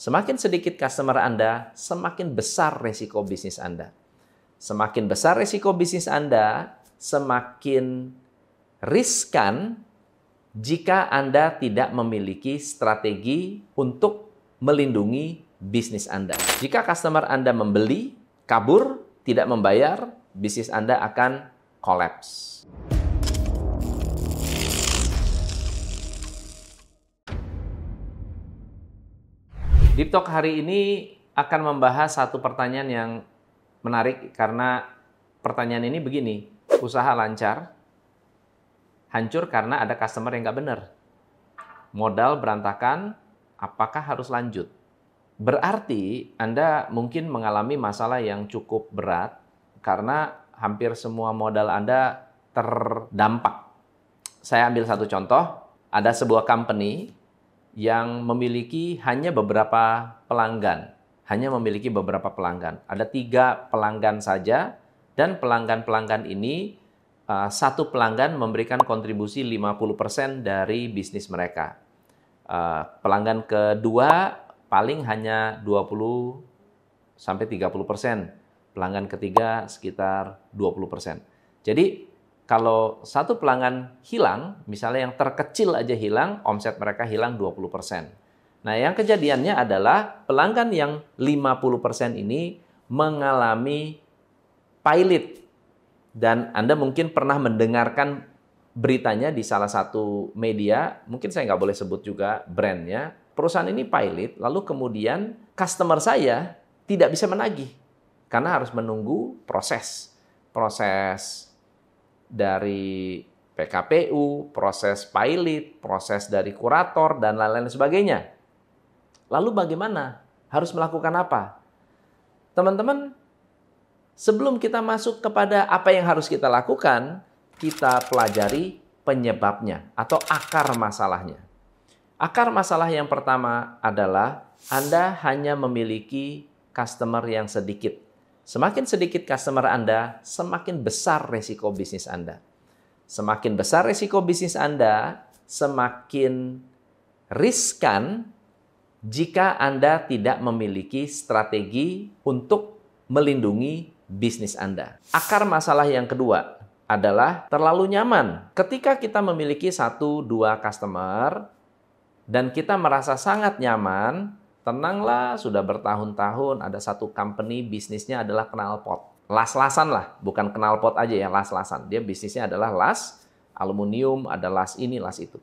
Semakin sedikit customer Anda, semakin besar resiko bisnis Anda. Semakin besar resiko bisnis Anda, semakin riskan jika Anda tidak memiliki strategi untuk melindungi bisnis Anda. Jika customer Anda membeli, kabur, tidak membayar, bisnis Anda akan kolaps. Deep Talk hari ini akan membahas satu pertanyaan yang menarik karena pertanyaan ini begini, usaha lancar, hancur karena ada customer yang nggak benar. Modal berantakan, apakah harus lanjut? Berarti Anda mungkin mengalami masalah yang cukup berat karena hampir semua modal Anda terdampak. Saya ambil satu contoh, ada sebuah company yang memiliki hanya beberapa pelanggan. Hanya memiliki beberapa pelanggan. Ada tiga pelanggan saja, dan pelanggan-pelanggan ini, uh, satu pelanggan memberikan kontribusi 50% dari bisnis mereka. Uh, pelanggan kedua paling hanya 20 sampai 30%. Pelanggan ketiga sekitar 20%. Jadi kalau satu pelanggan hilang, misalnya yang terkecil aja hilang, omset mereka hilang 20%. Nah, yang kejadiannya adalah pelanggan yang 50% ini mengalami pilot. Dan Anda mungkin pernah mendengarkan beritanya di salah satu media, mungkin saya nggak boleh sebut juga brandnya, perusahaan ini pilot, lalu kemudian customer saya tidak bisa menagih karena harus menunggu proses. Proses dari PKPU, proses pilot, proses dari kurator, dan lain-lain sebagainya. Lalu bagaimana? Harus melakukan apa? Teman-teman, sebelum kita masuk kepada apa yang harus kita lakukan, kita pelajari penyebabnya atau akar masalahnya. Akar masalah yang pertama adalah Anda hanya memiliki customer yang sedikit Semakin sedikit customer Anda, semakin besar resiko bisnis Anda. Semakin besar resiko bisnis Anda, semakin riskan jika Anda tidak memiliki strategi untuk melindungi bisnis Anda. Akar masalah yang kedua adalah terlalu nyaman. Ketika kita memiliki satu dua customer dan kita merasa sangat nyaman, tenanglah sudah bertahun-tahun ada satu company bisnisnya adalah knalpot. Las-lasan lah, bukan knalpot aja ya, las-lasan. Dia bisnisnya adalah las, aluminium, ada las ini, las itu.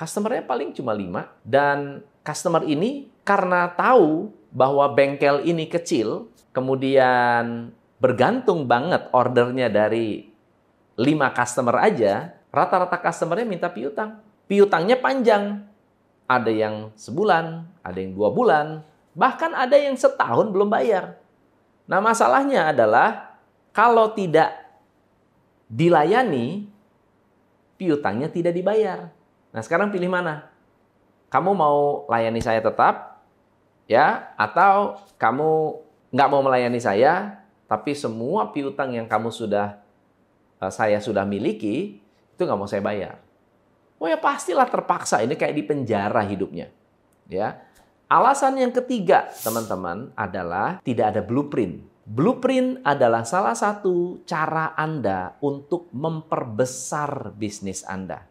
Customernya paling cuma lima dan customer ini karena tahu bahwa bengkel ini kecil, kemudian bergantung banget ordernya dari lima customer aja, rata-rata customernya minta piutang. Piutangnya panjang, ada yang sebulan, ada yang dua bulan, bahkan ada yang setahun belum bayar. Nah masalahnya adalah kalau tidak dilayani, piutangnya tidak dibayar. Nah sekarang pilih mana? Kamu mau layani saya tetap, ya, atau kamu nggak mau melayani saya, tapi semua piutang yang kamu sudah eh, saya sudah miliki itu nggak mau saya bayar. Oh ya pastilah terpaksa ini kayak di penjara hidupnya. Ya. Alasan yang ketiga, teman-teman, adalah tidak ada blueprint. Blueprint adalah salah satu cara Anda untuk memperbesar bisnis Anda.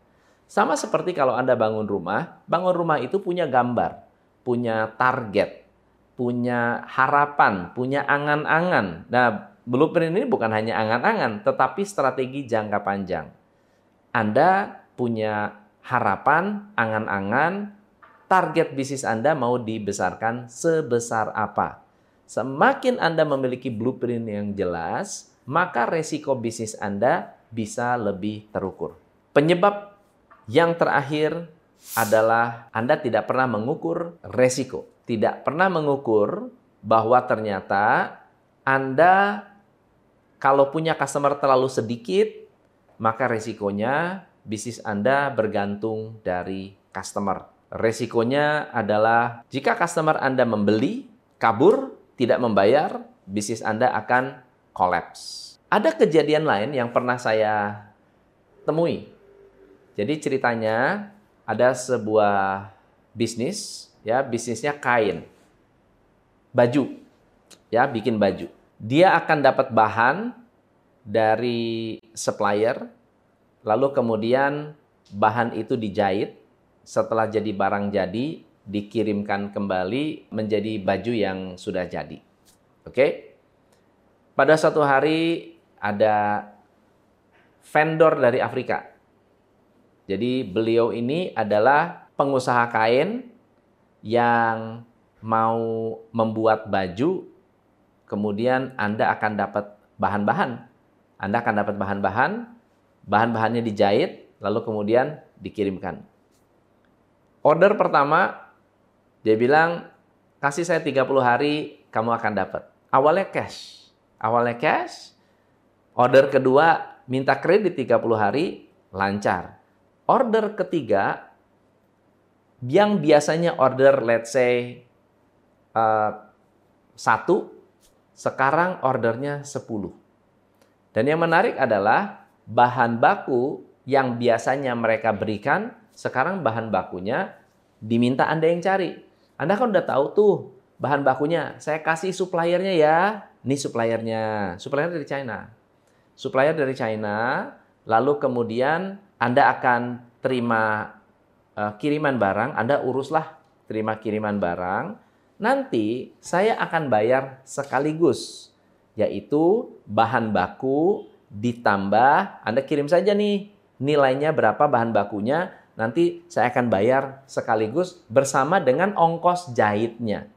Sama seperti kalau Anda bangun rumah, bangun rumah itu punya gambar, punya target, punya harapan, punya angan-angan. Nah, blueprint ini bukan hanya angan-angan, tetapi strategi jangka panjang. Anda punya harapan, angan-angan, target bisnis Anda mau dibesarkan sebesar apa. Semakin Anda memiliki blueprint yang jelas, maka resiko bisnis Anda bisa lebih terukur. Penyebab yang terakhir adalah Anda tidak pernah mengukur resiko. Tidak pernah mengukur bahwa ternyata Anda kalau punya customer terlalu sedikit, maka resikonya bisnis Anda bergantung dari customer. Resikonya adalah jika customer Anda membeli, kabur, tidak membayar, bisnis Anda akan kolaps. Ada kejadian lain yang pernah saya temui. Jadi ceritanya ada sebuah bisnis ya bisnisnya kain, baju, ya bikin baju. Dia akan dapat bahan dari supplier, lalu kemudian bahan itu dijahit, setelah jadi barang jadi, dikirimkan kembali menjadi baju yang sudah jadi. Oke? Pada suatu hari ada vendor dari Afrika. Jadi beliau ini adalah pengusaha kain yang mau membuat baju, kemudian Anda akan dapat bahan-bahan. Anda akan dapat bahan-bahan, bahan-bahannya dijahit, lalu kemudian dikirimkan. Order pertama, dia bilang, kasih saya 30 hari, kamu akan dapat. Awalnya cash. Awalnya cash. Order kedua, minta kredit 30 hari, lancar. Order ketiga, yang biasanya order let's say uh, satu, sekarang ordernya 10. Dan yang menarik adalah bahan baku yang biasanya mereka berikan, sekarang bahan bakunya diminta Anda yang cari. Anda kan udah tahu tuh bahan bakunya. Saya kasih suppliernya ya. Ini suppliernya. Supplier dari China. Supplier dari China, lalu kemudian anda akan terima uh, kiriman barang, Anda uruslah terima kiriman barang. Nanti saya akan bayar sekaligus, yaitu bahan baku ditambah Anda kirim saja nih nilainya berapa bahan bakunya, nanti saya akan bayar sekaligus bersama dengan ongkos jahitnya.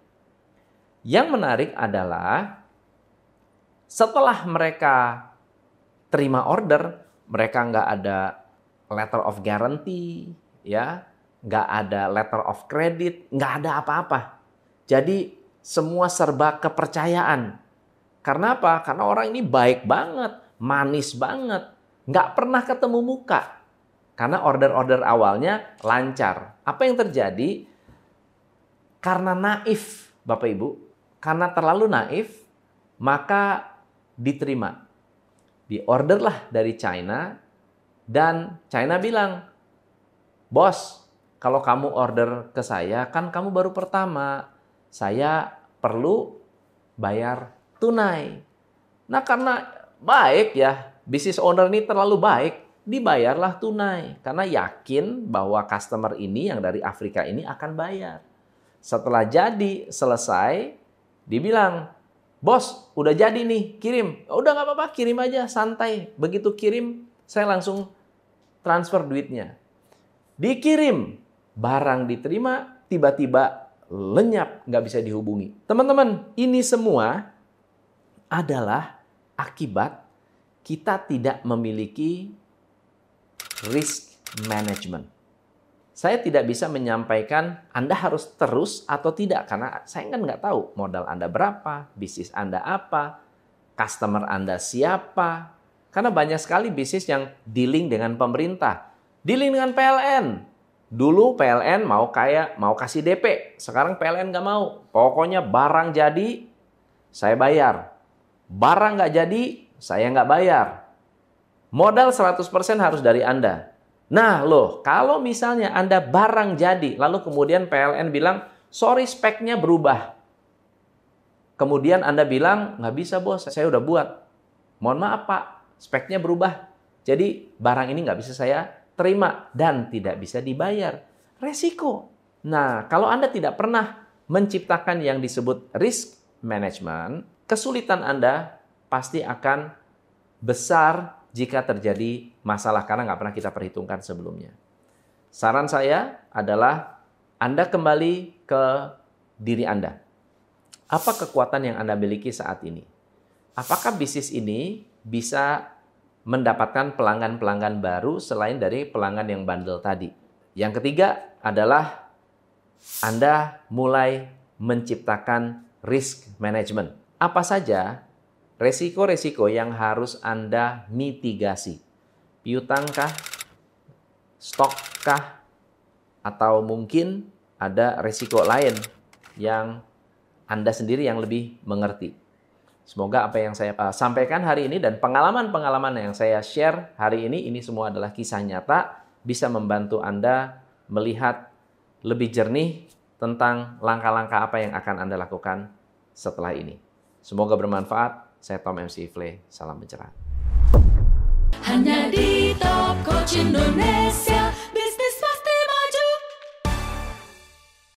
Yang menarik adalah setelah mereka terima order, mereka nggak ada letter of guarantee, ya, nggak ada letter of credit, nggak ada apa-apa. Jadi semua serba kepercayaan. Karena apa? Karena orang ini baik banget, manis banget, nggak pernah ketemu muka. Karena order-order awalnya lancar. Apa yang terjadi? Karena naif, Bapak Ibu, karena terlalu naif, maka diterima. Diorderlah dari China, dan China bilang, bos, kalau kamu order ke saya, kan kamu baru pertama. Saya perlu bayar tunai. Nah karena baik ya, bisnis owner ini terlalu baik, dibayarlah tunai. Karena yakin bahwa customer ini yang dari Afrika ini akan bayar. Setelah jadi, selesai, dibilang, bos udah jadi nih, kirim. Udah nggak apa-apa, kirim aja, santai. Begitu kirim, saya langsung transfer duitnya. Dikirim, barang diterima, tiba-tiba lenyap, nggak bisa dihubungi. Teman-teman, ini semua adalah akibat kita tidak memiliki risk management. Saya tidak bisa menyampaikan Anda harus terus atau tidak karena saya kan nggak tahu modal Anda berapa, bisnis Anda apa, customer Anda siapa, karena banyak sekali bisnis yang dealing dengan pemerintah. Dealing dengan PLN. Dulu PLN mau kayak mau kasih DP. Sekarang PLN nggak mau. Pokoknya barang jadi, saya bayar. Barang nggak jadi, saya nggak bayar. Modal 100% harus dari Anda. Nah loh, kalau misalnya Anda barang jadi, lalu kemudian PLN bilang, sorry speknya berubah. Kemudian Anda bilang, nggak bisa bos, saya udah buat. Mohon maaf Pak, speknya berubah. Jadi barang ini nggak bisa saya terima dan tidak bisa dibayar. Resiko. Nah, kalau Anda tidak pernah menciptakan yang disebut risk management, kesulitan Anda pasti akan besar jika terjadi masalah karena nggak pernah kita perhitungkan sebelumnya. Saran saya adalah Anda kembali ke diri Anda. Apa kekuatan yang Anda miliki saat ini? Apakah bisnis ini bisa mendapatkan pelanggan-pelanggan baru selain dari pelanggan yang bandel tadi. Yang ketiga adalah Anda mulai menciptakan risk management. Apa saja resiko-resiko yang harus Anda mitigasi? Piutangkah? Stokkah? Atau mungkin ada resiko lain yang Anda sendiri yang lebih mengerti. Semoga apa yang saya uh, sampaikan hari ini dan pengalaman-pengalaman yang saya share hari ini, ini semua adalah kisah nyata, bisa membantu Anda melihat lebih jernih tentang langkah-langkah apa yang akan Anda lakukan setelah ini. Semoga bermanfaat. Saya Tom MC Ifle. Salam pencerahan.